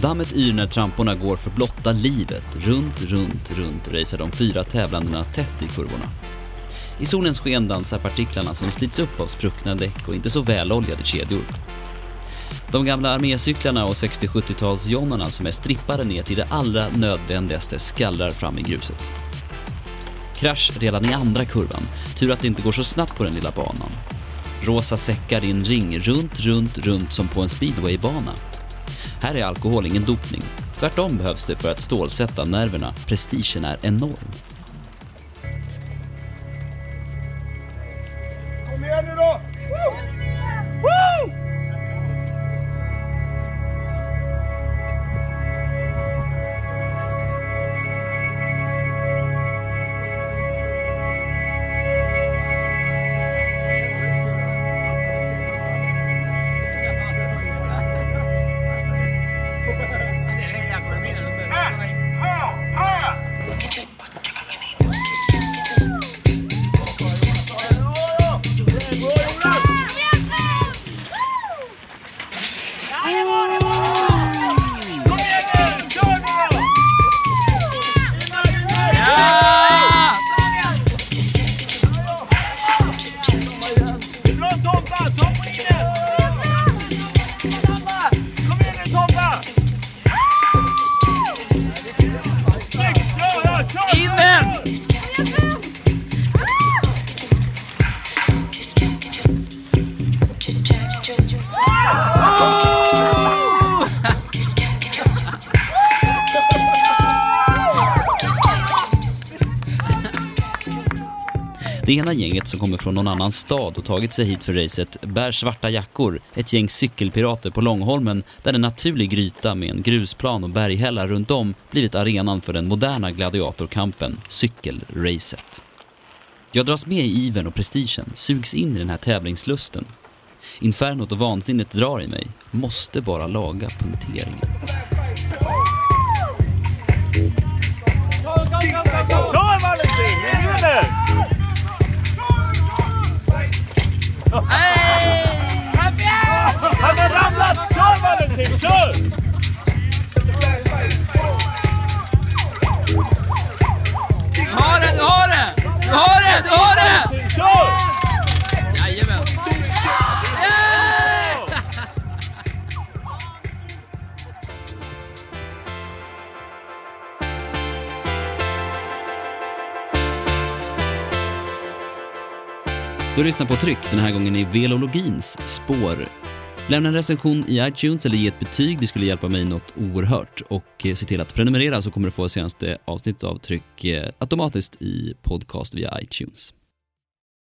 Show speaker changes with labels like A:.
A: Dammet yr när tramporna går för blotta livet. Runt, runt, runt racear de fyra tävlandena tätt i kurvorna. I solens sken dansar partiklarna som slits upp av spruckna däck och inte så väloljade kedjor. De gamla armécyklarna och 60-70-talsjonnarna som är strippade ner till det allra nödvändigaste skallrar fram i gruset. Krasch redan i andra kurvan, tur att det inte går så snabbt på den lilla banan. Rosa säckar i en ring runt, runt, runt som på en speedwaybana. Här är alkohol ingen dopning. Tvärtom behövs det för att stålsätta nerverna. Prestigen är enorm. Det ena gänget som kommer från någon annan stad och tagit sig hit för racet bär svarta jackor, ett gäng cykelpirater på Långholmen där en naturlig gryta med en grusplan och berghällar runt om blivit arenan för den moderna gladiatorkampen, cykelracet. Jag dras med i ivern och prestigen, sugs in i den här tävlingslusten. Infernot och vansinnet drar i mig, måste bara laga punkteringen.
B: Kör Valentin! Du! Han har ramlat! Kör Valentin! Kör!
C: Du har det, du har det! Du har det, du har det!
A: Du lyssnar på Tryck, den här gången i velologins spår. Lämna en recension i iTunes eller ge ett betyg, det skulle hjälpa mig något oerhört. Och eh, se till att prenumerera så kommer du få senaste avsnittet av Tryck eh, automatiskt i podcast via iTunes.